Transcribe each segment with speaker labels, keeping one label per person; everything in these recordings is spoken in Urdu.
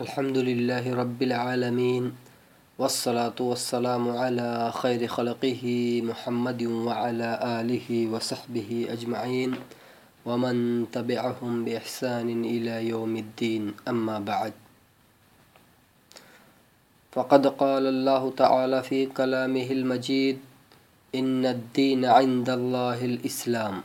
Speaker 1: الحمد لله رب العالمين والصلاة والسلام على خير خلقه محمد وعلى آله وصحبه أجمعين ومن تبعهم بإحسان إلى يوم الدين أما بعد. فقد قال الله تعالى في كلامه المجيد إن الدين عند الله الإسلام.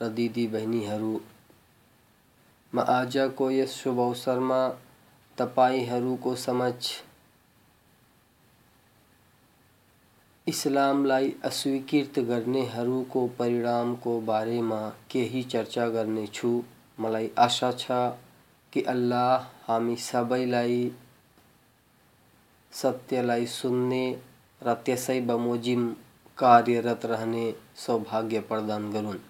Speaker 1: دیدی بہنی مج کو اس شوب اوسر میں تبلام اویکت کرنے کو پرینام کو بارے میں کہیں چرچا کرنے مطلب آشا چی اللہ سب لائف ستیہ سب بموزم کاریہ رہنے سوباگ پردان کر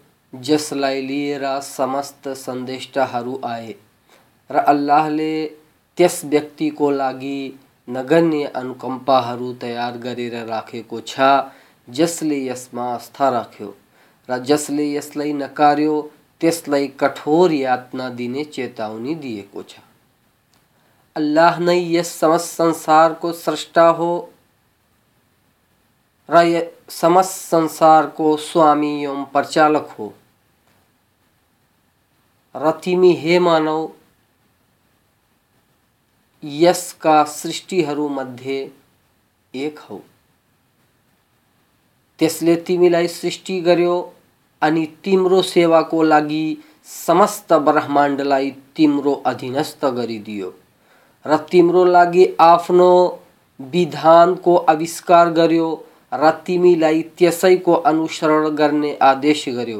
Speaker 1: جس لو آئے۔ رہ نے اس لگی نگنیہ انوکمپا تیار کرس نے اس میں آست رکھو ر جس نے اسلائی نکارے اس لائق کٹو یاتنا دینے چیتاونی دیکھ نا سمجھ سنسار کو سرشا ہو۔ سم سنسار کو سوامی ایم پریچالک ہو۔ ر تیم ہی مانو اس کا سرشی مسل سرشی گو این تیمرو سیوا کو لگ سمست برہماڈ تیمرو ادی نتھ گری روان کو آویشکار گو ریل کو انسرن کرنے آدیش گو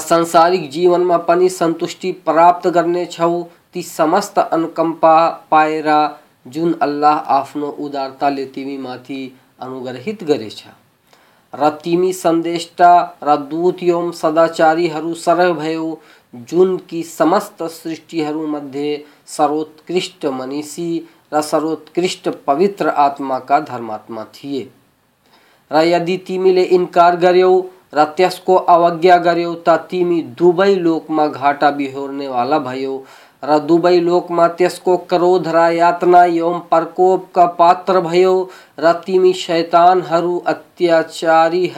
Speaker 1: سرک جیون میں سنتشی پراپت کرنے تی سمست ان پائے جن اللہ آپ ادارتا نے تم انہیت کرے ردشا روم سداچاری سرحد جن کی سمست سرشی مدے سروتک منیشی ر سروتک پویتر آتم کا درم تھے یدی تیم ل ر تس کو اوجا گرو تیمی دبئی لوک میں گاٹا بہورنے والا بھ روپے دبئی لوک میں تس کو کرو ریاتنا پرکوپ کا پاترا تیمی شیتانچاری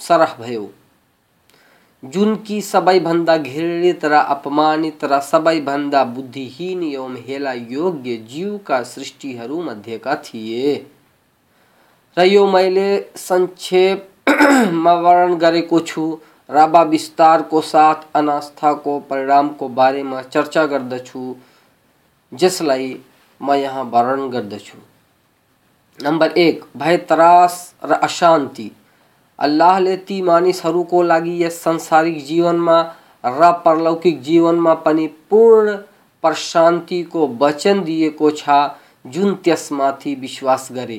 Speaker 1: سرحی سب گڑت رپمانیت ر سب بندہ بین یوم ہلاگ جیو کا سرشی مدک رو میلے سنکے میں وارن کر بار کو ساتھ اناسا کو پرینام کو بارے میں چرچا کردھ جس لرن کردھ نمبر ایک بے تراس رشانتی اللہ تی مانیسر کو سنسارک جیون میں رلوک جیون میں پورن پر شانتی کو وچن دیکھ جنس میری بشواس کرے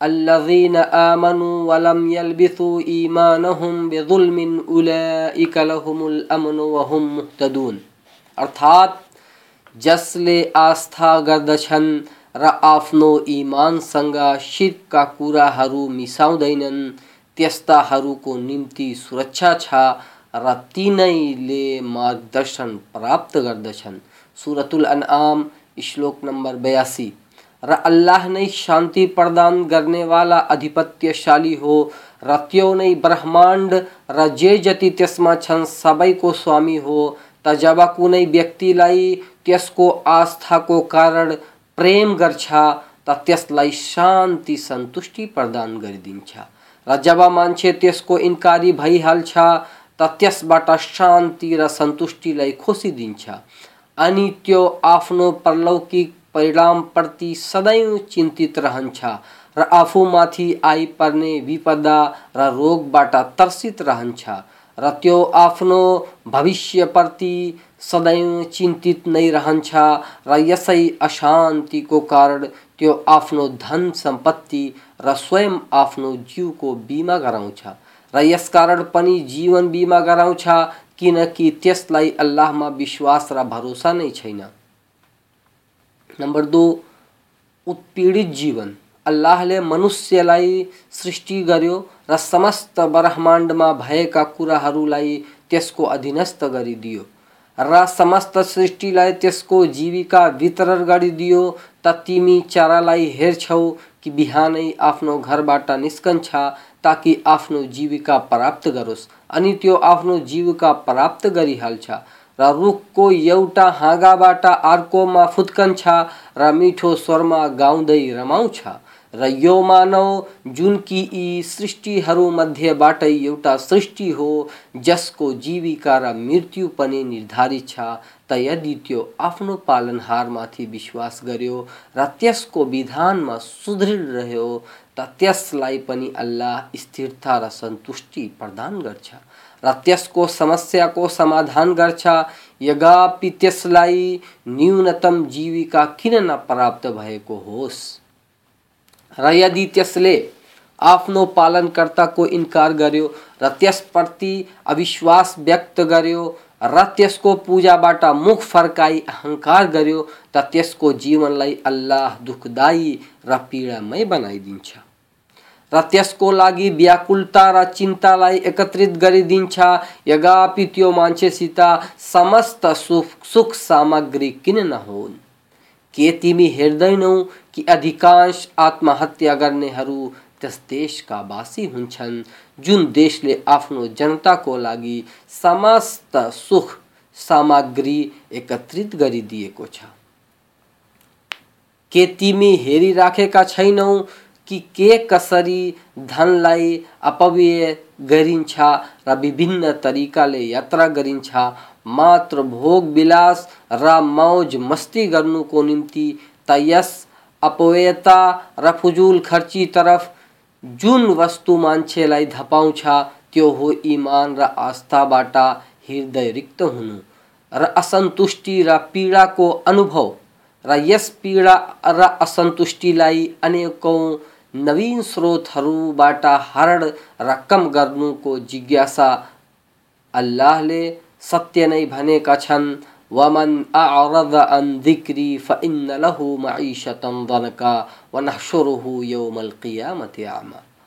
Speaker 1: الذين آمنوا ولم ر تس کا سندر کرے اللہ کو فرمان اردات جس کورا آسا ر دینن تیستا میسو کو سرکا تھا رین لگ درشن پراپت گردشن سورة الانعام اشلوک نمبر بیاسی۔ ر اللہ نئی شانتی پردان کرنے والا آدھتیہ شالی ہوئی برحمانڈ را جے جتی سب کو سوامی ہو۔ جب کونس کو آستھا کو کارڑ پریم گر چھا، تا تیس لائی شانتی سنتشتی پردان کر جب مجھے انکاری بائی حال را سنتشتی لائی خوشی دین چھا۔ پرلک پرینام پرتی سد چنتی رہنچ ر آپ متینے بدد روگ بٹ ترست رہن روشیہ پرتی سدھ چنتی نہیں رہن ر اسی اشانتی کو کار آپتی رو کو باؤں ر اسکار جیون باؤش اللہ میں بشواس روسا نہیں چمبر دو اتیڑت جیون اللہ سر رہ میں بھیک کورس کو ادیست کر سمست سرشی جیوکا وتر کر تم چارا ہوں گھر نکن چاکی آپ جیوکا پراپت کروس این تو آپ جیوکا پراپت کر روخ کو یہاں آر کو میں فتکن ریٹو سور میں گاؤں رمش ر یو منو جن کی سرشی مدے بڑے ایٹا سرشی ہو جس کو جیوکا رتنیت ت توں پالہارشواس گڑھ رہو تسلائی اللہ استرتا ر سنتشی پردان کر سادان کرچ یدنتم جیوکا کن نہ پراپت بھائی ہوسل آپ پالنکرتا کو اکار گرو رتی اویشاس بکت گیو رس کو پوجا بٹ مرک اہنکار گیو تک جیون اہ دکھدائی پیڑام بنا دن بیاکلتا ر چنتا ایکترت کریپ مجھے ست سکھ سامگری کن نہ ہو تم ہوں کہ ادھکاش آتمتیاں دی کای جن کے جنتا کو ایکترت کرپن تریقل یاترا کرس روز مستی کر فضول خرچی جن وست ہو آس ہرد رکت ہو اسنت ر پیڑا کو اُن ر اس پیڑا رسنت نوین سروتر ہرڑ رقم کرنا کو جاسا اللہ ستیہ نا بنے کا ومن اعرض عن ذكري فان له معيشه ضنكا ونحشره يوم القيامه اعما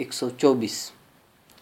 Speaker 1: 124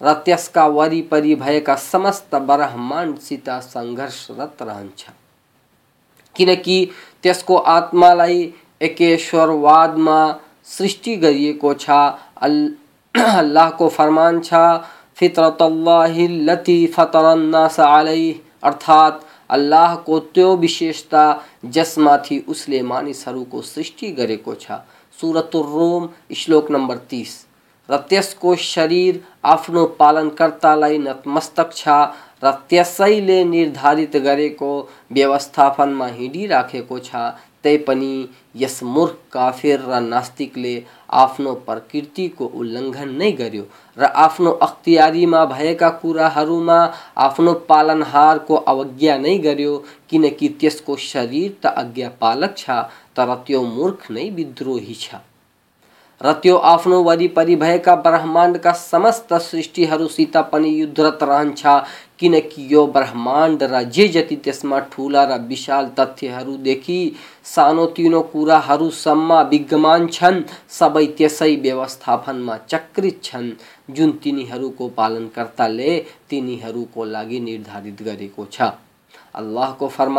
Speaker 1: ر تس کا ویپری بست برہم سیتا سنگرشرت رہنچ کیس کو آتم ایکدم سلاح کو فرمتی ارات اللہ کوشیتا جسم اس لیے مانیسر کو سرشی کرم شلوک نمبر تیس رس کو شریر آپ پالنکرتا نتمستک رسائیت کر ہنس مکھ کافیر ر ناستک نے آپ پرکتی کو النگن نہیں گیو ر آپ اختیاری میں بہتر میں آپ پالنار کو اوجا نہیں گیو کس کو شریر تو آج پالک تر مورکھ نہیںدروہی چ رو آ ویپری برہمانڈ کا سمست سرشٹی ستنی یت رہی برہماڈ ر جی جتی میں ٹولہ رشال تت سانو تینوں کو سما چبی ویوست پالن کرتا نے تین کو لگ ندارت کر فرم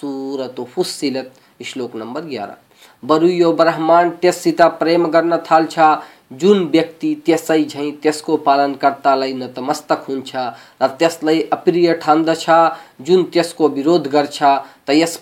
Speaker 1: سورت فلت شلوک نمبر گیارہ۔ بر یہ برہماڈ ستھ پر تھال جنتی پالنکرتا نتمستک ہو تسلائی اپن تس کو برو گرچ تو اس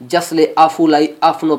Speaker 1: جس نے آپ لائف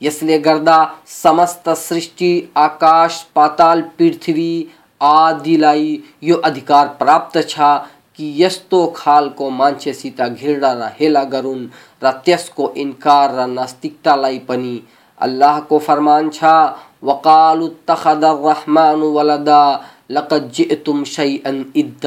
Speaker 1: اس لیے سرشی آکش پتال پتھوی آدی یہ ادار پراپت چی یست خال کو مچھا رون ر تس کو اِنکار نسکتا اللہ کو فرمان چکالخمان شعد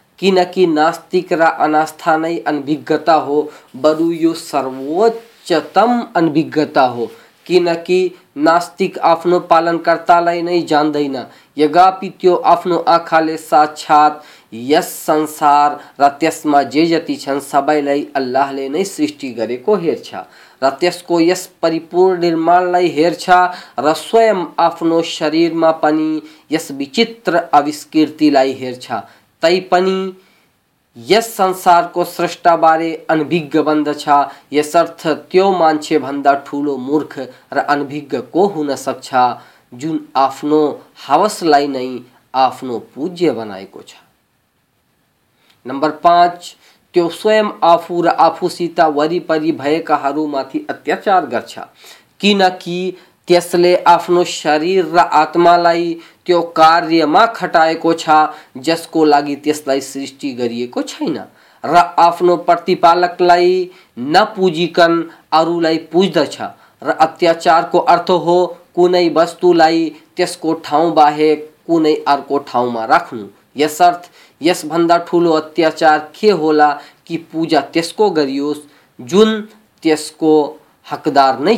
Speaker 1: کاسک ر ہو بر یہ سروچتم انجتا ہوا آپ پالکرتا جانے یدو آ سات اس سنسار رس میں جی جتی سب اللہ سرشی گرے ہوں اس پریپور نمائر ہر روز میں اس وچتر آوشکلائی ہ تینسار کو سٹا بارے انبی بند استھ تنچے بندہ ٹولہ مورکھ رنبی کو ہون سکتا جن آپ ہوس لائن پوجیہ بنا نمبر پانچ تو آپ سیتا ویپری بھر میری اتیاچار کرسل آپ شریر ر آتما کٹا جس کو لگی سرشی کر آپ پرکل نپوجیکن اردو پوجد ر اتیاچار کو ارد ہو کنین وست کو ٹاؤں باہر کون ارکوں اس بندہ ٹولہ اتیاچار کے ہوا کہ پوجا تس کو کریوس جنس کوئی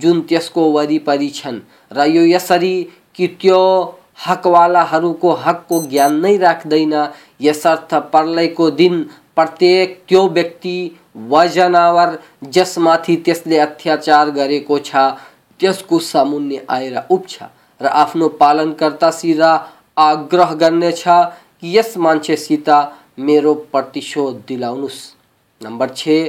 Speaker 1: جنس کو ہق کو جان نہیں رکھا اسلائی کو دن پرتناور جس میری اس نے اتیاچار کرس کو سامنے آئے اب چوال آگرہ چی اس مجھے ست میرا پرتیشو دلاؤنس نمبر چھ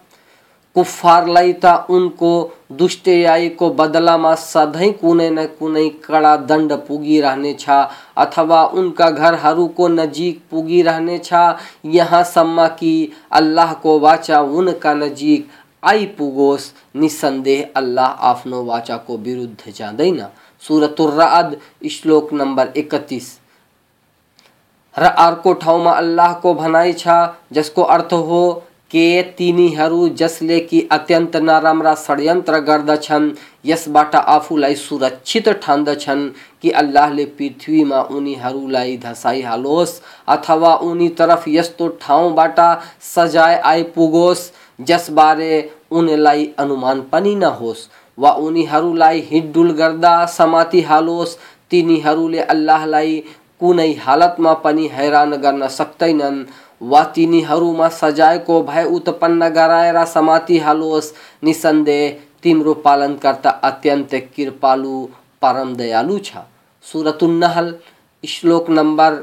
Speaker 1: کفارلائی تا ان کو دش کو بدلہ میں کون کڑا دنڈ پوگ رہنے اتوا ان کا گھر کو نزیک پوگ رہنے یہاں سما کہ اللہ کو واچا ان کا نزیک آئی پوگوس نسند اللہ آپ واچا کو بروجھ جا سورتر نمبر اکتیس۔ روز کو بنا چاہ کو ارد ہو تین جس نے اتنت نرمرا ڑسٹ سرکشت ٹھاندن کی اللہ پی میں این دسائیوس اتوا اینترف یو ٹاؤں سجا آئی پوسارے انمان نوس ویڈ سمتی تین حالت میں سکتے و تینیار سجا بے اتپ سمتیس نسندے تیمرو پال کرتا اتنت کرم دیا سورت شلوک نمبر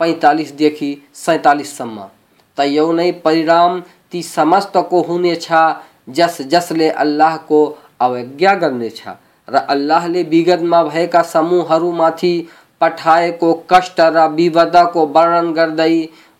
Speaker 1: پینتالیس دیکھ سینتالیسم تین پرین تی سمست کو ہونے جس جس نے الاح کو اوجا کرنے ریگت میں بھیک سمو رکھا کش رد کو ورن کرد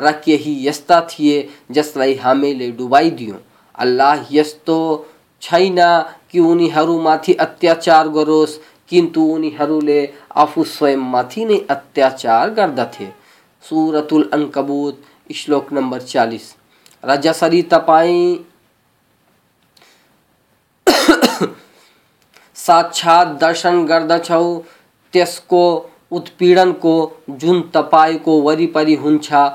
Speaker 1: رکھے ہی، یستا تھیے، جس جسلائی ہمیں لے ڈوبائی دیوں۔ اللہ یستو چھائینا کہ انہی ہرو ماتھی اتیاچار گروس کین تو انہی ہرو لے آفو سویم ماتھی نے اتیاچار گردہ تھے۔ سورة الانکبوت، اشلوک نمبر چالیس۔ رجا سری تپائیں۔ ساچھات درشن گردہ چھو، تیس کو اتپیڑن کو، جن تپائی کو وری پری ہنچھا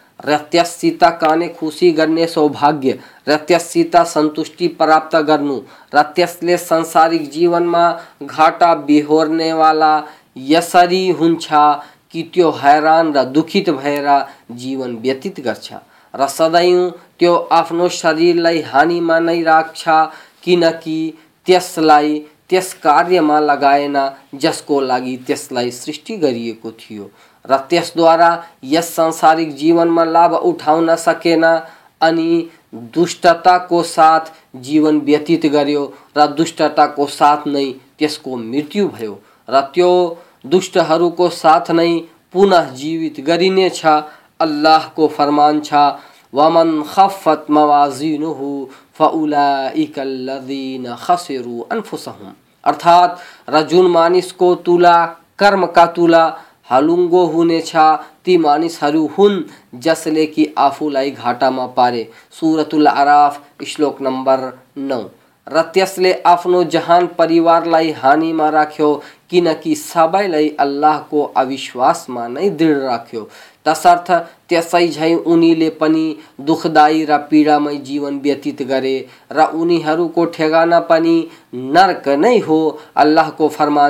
Speaker 1: رتس سیت کھانے خوشی گرنے سواگیہ رت سیت سنتشٹی پراپت کرنا رسل سنسارک جیو میں گاٹا بہورنے والا اسری ہو دکھ جیوت کرتا ر سدیں تو آپ شریر ہانی میں نہیں رکھش کس لائس میں لگا جس کو لگائی سی ر تس داسارک جیون میں لب اٹھا سکے این دھ جیوت گیو ر دشتا کو ساتھ نئی اس کو مرت بو رو کو ساتھ نو پن جیوت گری اللہ کو فرم چفت موازن ارات منیس کو ترم کا ت ہلوگو ہونے تی مانیسر ہون جس لی گاٹا میں پارے سورت الراف شلوک نمبر نو رسل آپ جہان پریوار ہانی میں رکھو کسی سب لہ کو اویش میں نئی دھڑ رکھو تثر ان دکھدائی پیڑام جیون ویت کرے راست نرک نئی ہو فرما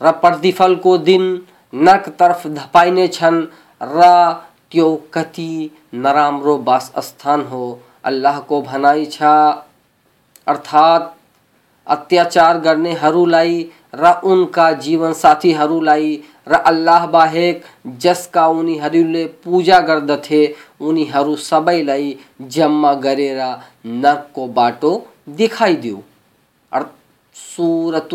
Speaker 1: ر پرفل دن نرکترف دتی نرمر بس استھان ہونا چار ر ان کا جیو ساتھی راہ جس کا ان پوجا گدھے ان سب لمع کرے نرک باٹو دکھائی دوں سور ت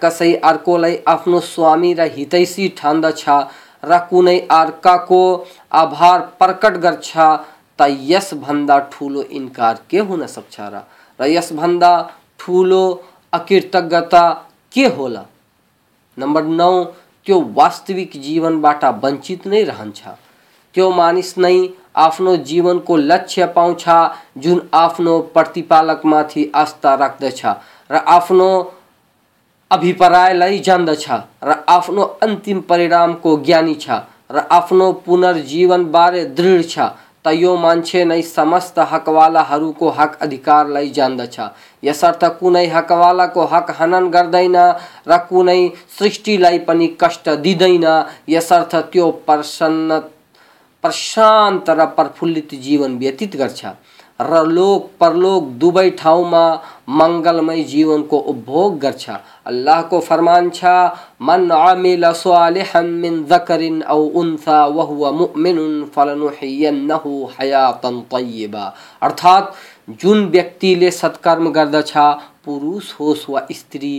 Speaker 1: کس ارکی رتھی ٹھاند ر کو آبار پرکٹ گا اس بندہ ٹھو انار کے ہونا سکتا ٹولہ اکرتتا کی ہوا جیونٹ ونچت نہیں رہن مانیس نئی آپ جیون کو لکش جن آپ پرکی آست رکھد آپ ابلائی جنم پرینام کو جانی پنجیوارے دھڑ چی سمست حق والا حق ادار جاد اسکوالا کو ہق ہنن کردی کش دسارتھ تو شانت رفلت جیون ویت کر رلوک پرلوک دبئی ٹھاؤما میں جیون کو اپبھوگ گرچھا۔ اللہ کو فرمان چھا، من عمل صالحا من ذکر او انثى وهو مؤمن فلنحيينه حیاتا طیبا ارتھات، جن ویکتی لے ستکرم گردچھا پروش ہوس وا استری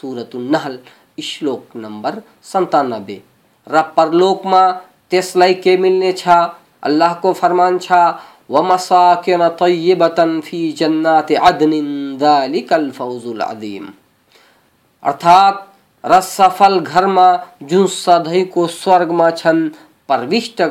Speaker 1: سورت النحل اشلوک نمبر سنتانبے رب پرلوکما تیسلائی کے ملنے چھا، اللہ کو فرمان چھا ومساکن طیبتن فی جنات عدن ذالک الفوز العظیم ارثات رس سفل گھرما جن سدھئی کو سورگ ما چھن، پروشٹ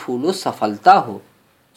Speaker 1: ٹھولو سفلتا ہو۔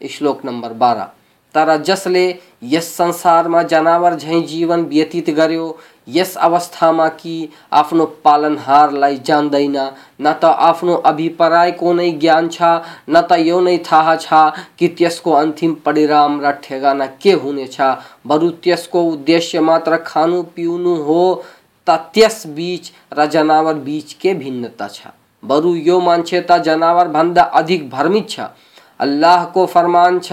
Speaker 1: اشلوک نمبر بارہ۔ تر جس نے اس سنسار میں جناور جھن جیوت گرو اس میں کسی پالنار جند نا آپ ابھیرا کوئی جان چون تھا کہ ٹھیکانا کے ہونے بر تس کو ادشیہ من پی ہوس بچ ر جانور بھچ کے بھنتا بر یہ مجھے جانور بندہ ادک برمی اہ کو فرم چ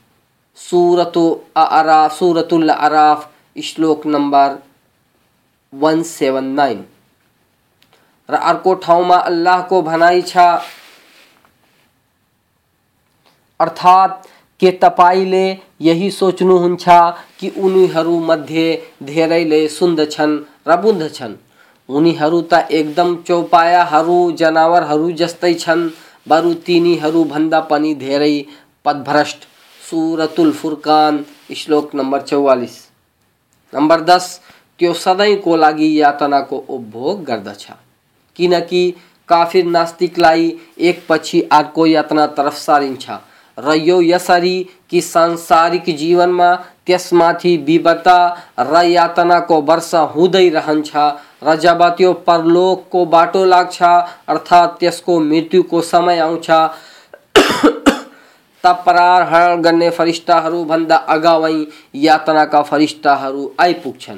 Speaker 1: سورت اراف سورت العراف اشلوک نمبر ون سیون نائن رار کو ٹھاؤما اللہ کو بنا چرات کے تی سوچن کہ انیل سن ردن ان ایک دم چوپایا جانور جس بر تین بندہ پانی بھرشت سورت الفرقان شلوک نمبر چوالیس۔ نمبر دس تو سبھی کو لگی یاتنا کود کفی ناسک لائک آر کو ترف ساری رسری کہ سارک جیون میں تسمتا ر یاتنا کو ورس ہود پر لوگ کو بات لگتا ارات اس کو مرتب کو سمے آؤ تپرار ہر گنے فرشتہ ہرو بھندا اگاوئی یاتنا کا فرشتہ ہرو آئی پوچھن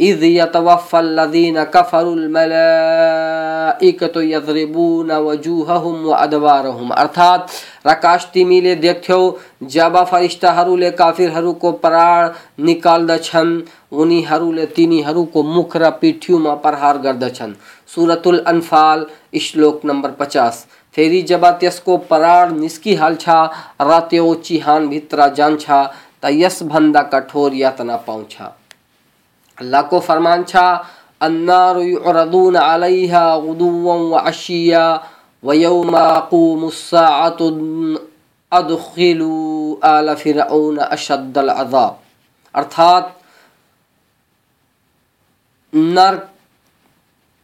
Speaker 1: اذ يتوفى الذين كفروا الملائكة يضربون وجوههم وادوارهم ارثات رکاشتی میلے دیکھو جب فرشتہ ہرو لے کافر ہرو کو مکر پیٹو میں پرہار چھن سورة الانفال اشلوک نمبر پچاس. فیری جب تیس کو پرار نسکی حال ر چیحان بھی بھندہ تس بندہ تنا پاؤں چھا. اللہ کو فرمان چھا، النار یعرضون علیہا غدوا وعشيا ويوم قوم الساعت ادخلوا آل فرعون اشد العذاب۔ ارتھات نرک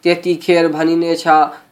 Speaker 1: تیتی کھیر بھنینے چھا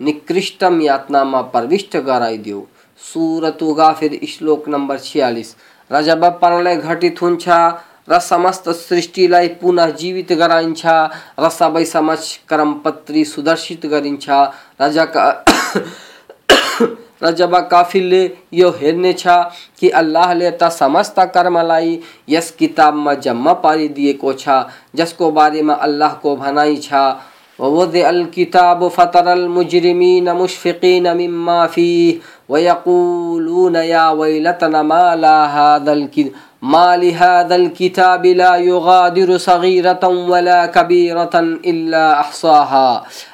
Speaker 1: نکشم یاتنا میں پروشٹ کرائی دوں سورتھر شلوک نمبر چھیالس رج بال گٹ ہو سرشی پنجیوت کرائم پتری سدرشت کرفیل کہ سمست کرم لائ کتاب میں جمع پاردیک جس کو بارے میں الاح کو بنا چ ووضع الكتاب فترى المجرمين مشفقين مما فيه ويقولون يا ويلتنا ما لا هذا الكتاب ما لهذا الكتاب لا يغادر صغيرة ولا كبيرة إلا أحصاها.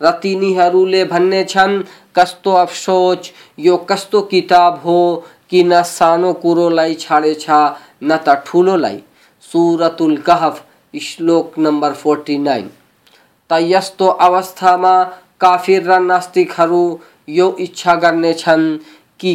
Speaker 1: رتینی ہرولے بھنے چھن کستو افسوچ یو کستو کتاب ہو کی نہ سانو کرو لائی چھاڑے چھا نہ تا ٹھولو لائی سورت القحف اشلوک نمبر فورٹی نائن تا اوستھا ما کافر را ناستک حرو یو اچھا گرنے چھن کی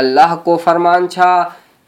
Speaker 1: اللہ کو فرمان چھا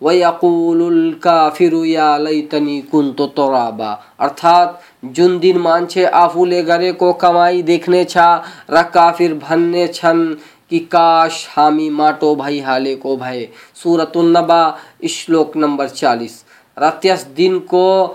Speaker 1: وَيَقُولُ یا لیتنی کن تو ترابا۔ ارتھات، جن دن مانچے آفولے گرے کو کمائی دیکھنے چھا را کافر بھننے چھن کی کاش حامی ماٹو بھائی حالے کو بھائے۔ سورة النبا، اشلوک نمبر چالیس۔ رتیس دن کو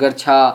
Speaker 1: گر چھا۔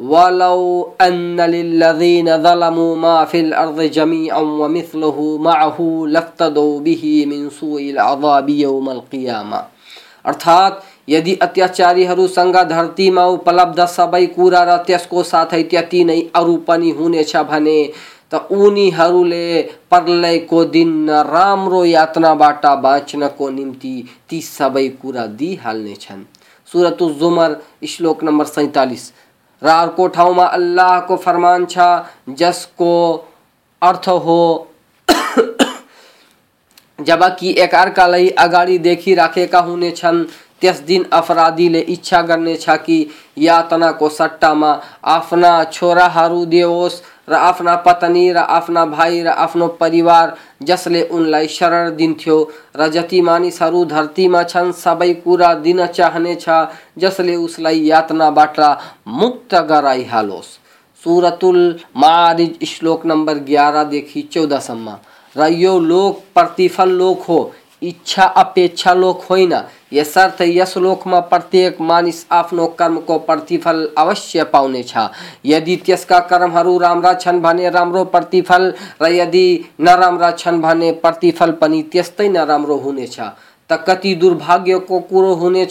Speaker 1: ولو أن للذين ظلموا ما في الأرض جميعا ومثله معه لافتدوا به من سوء العذاب يوم القيامة أرثات یعنی اتیاچاری سنگی میں اپلبدھ سب کورس کو ساتھ ارپنی ہونے تین کو دن نامر یاتنا بٹ بچنا کو نمک تی سب کور سورت شلوک نمبر سینتالیس روک ٹاؤں میں الاح کو فرم جس کو ارتھ ہو جبکہ ایکرک دیکھی رکھے ہونے اپردیل ایچا کرنے کی سٹا میں آپ چوکا دن پتنی رائی ر آپ پریوار، جس نے ان لائک شرح د جتی منیتی میں چن سب دن چاہنے چسلی استنا بٹ مت کرائی ہالوس سورت مری شلوک نمبر گیارہ دیکھ چودہ سماج لوک، پرتیفل لوک ہو۔ ایچھا اپک ہوئیرتھ لوک میں پرت مانیس آپ کرم کوتیفل اوشی پاؤنے یدین کرما پرتیفل ری نام چن پرفل نرمر ہونے تی داگیہ کو کور ہونے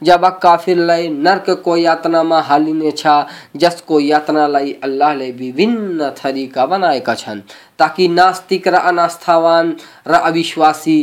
Speaker 1: جب کافی نرک کو یاتنا میں ہالنے جس کو یاتنا لائبریل نے کا بنا چن تاکہ ناسک رناسوان روشوسی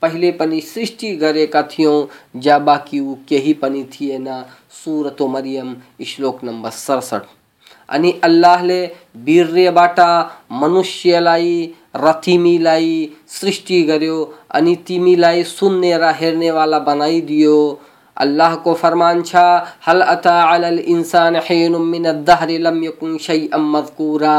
Speaker 1: پہلے سرشی کرمبر سڑسٹ این الاحل نے بیرے منشی لائم سرشی گیو این تی سر ہنے والا بنا د اللہ کو فرمان چھا حل اتا علی الانسان حین من الدہر لم یکن شیئا مذکورا،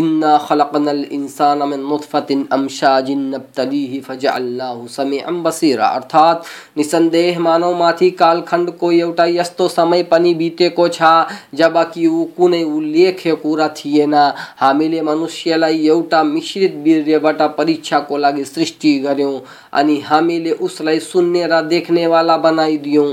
Speaker 1: انا خلقنا الانسان من نطفت امشاج نبتلیہ فجعلناہ سمیعا بصیرا. ارتھات، نسندیہ مانو ماتھی کال کھنڈ کو یوٹا یستو سمی پنی بیتے کو چھا، جبا کی وکونے الیکھے کورا تھیینا حامل منوشی لائی یوٹا مشرت بیر بٹا پریچھا کو لگے سرشتی گریوں، انی حامل اس لائی سننے را دیکھنے والا بنائی دیوں۔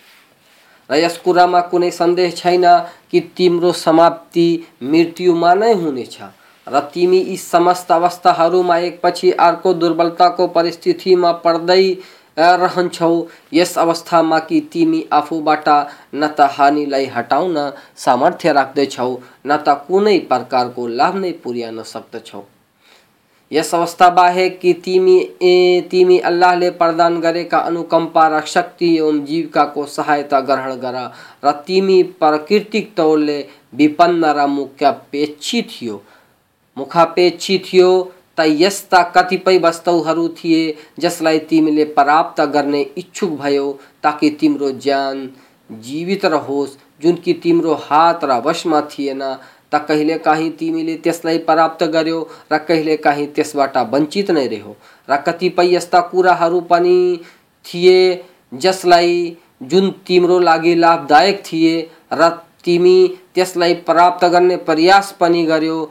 Speaker 1: ر اسک میں کون سندہ چی تیمر سمپتی مرتمانے ہونے ر تم یہ اوسر میں ایک پچھلے دربلتا کو پریستی میں پڑے رہنچ اس اوتھ میں کہ تم آپ نہیل ہٹنا سامرت رکھد ن تنہیں پرکار کو لب نہیں پکچھ اسے کی تیمی تم اللہ پردان کر شکتی او جی کا کو سہایتا گرہن کر تمتک تورپن ری تھو مخا پی تھو تک کتو جس لائن تم نے پراپت کرنے انچھک بھ تاکہ تمہارے جان جیوت رہوس جی تمہارا ہاتھ روش میں تھے تہلے کام پراپت گیو رس بنچت نہیں رہو ر کتائی یس کار جس جن تیمرہ لبدایک تھی ریسلائی پراپت کرنے پریاس بھی گو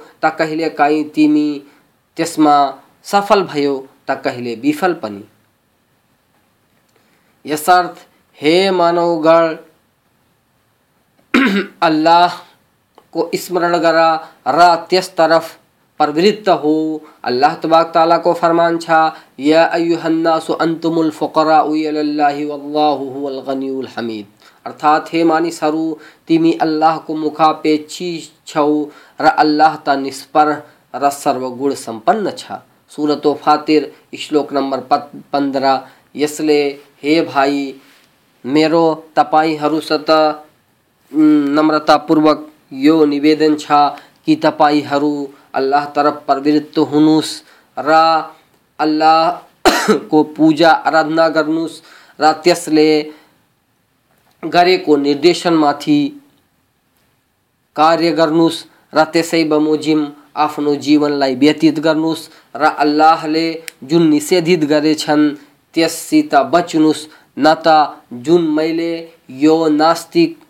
Speaker 1: تمام سفل بھو تہلے بفل پا یاد ہانو گڑ کو اسمرن کرا رسطرف پروتھ ہو۔ اللہ تباک کو فرمان چھا، یا ایوہ الناس انتم الفقراء یلاللہ واللہ هو الغنی الحمید۔ الفقرا ارتھاتے مانی سرو، تیمی اللہ کو مکا پے چی چھو، را اللہ تا نسپر را سر و گڑ سمپن چھا۔ سورة و فاتر، اشلوک نمبر پندرہ، یسلے، ہے بھائی، میرو، تپائی تپ نمرتا پروک یہ نون چی تر الاح طرف پر ویریت ہونس روزا آراجنا کرسل کردن میری کار کرنا رسائی بموزم آپ جیون ویتی کرنا رہ لیت کرے تو بچوںس نت میلے یو ناستک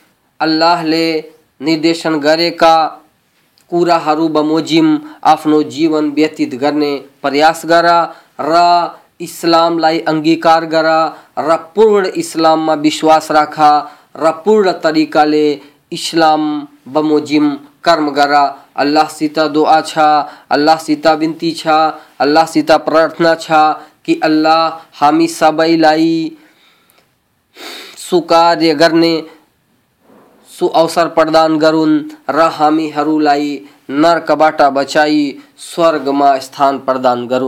Speaker 1: اللہشن کرموزم آپ جیون ویت کرنے پریاس کرا ر اسلام اگیار کر پور اسلام میں بشواس رکھ ر پور تریقے اسلام بموزم کرم کر دلہ سیت بنتی چللا سیت پرارتھنا چی اللہ حامی سب لائن سوکاریہ اوسر پردان کر ہم بچائی سوگ میں اسان پردان کر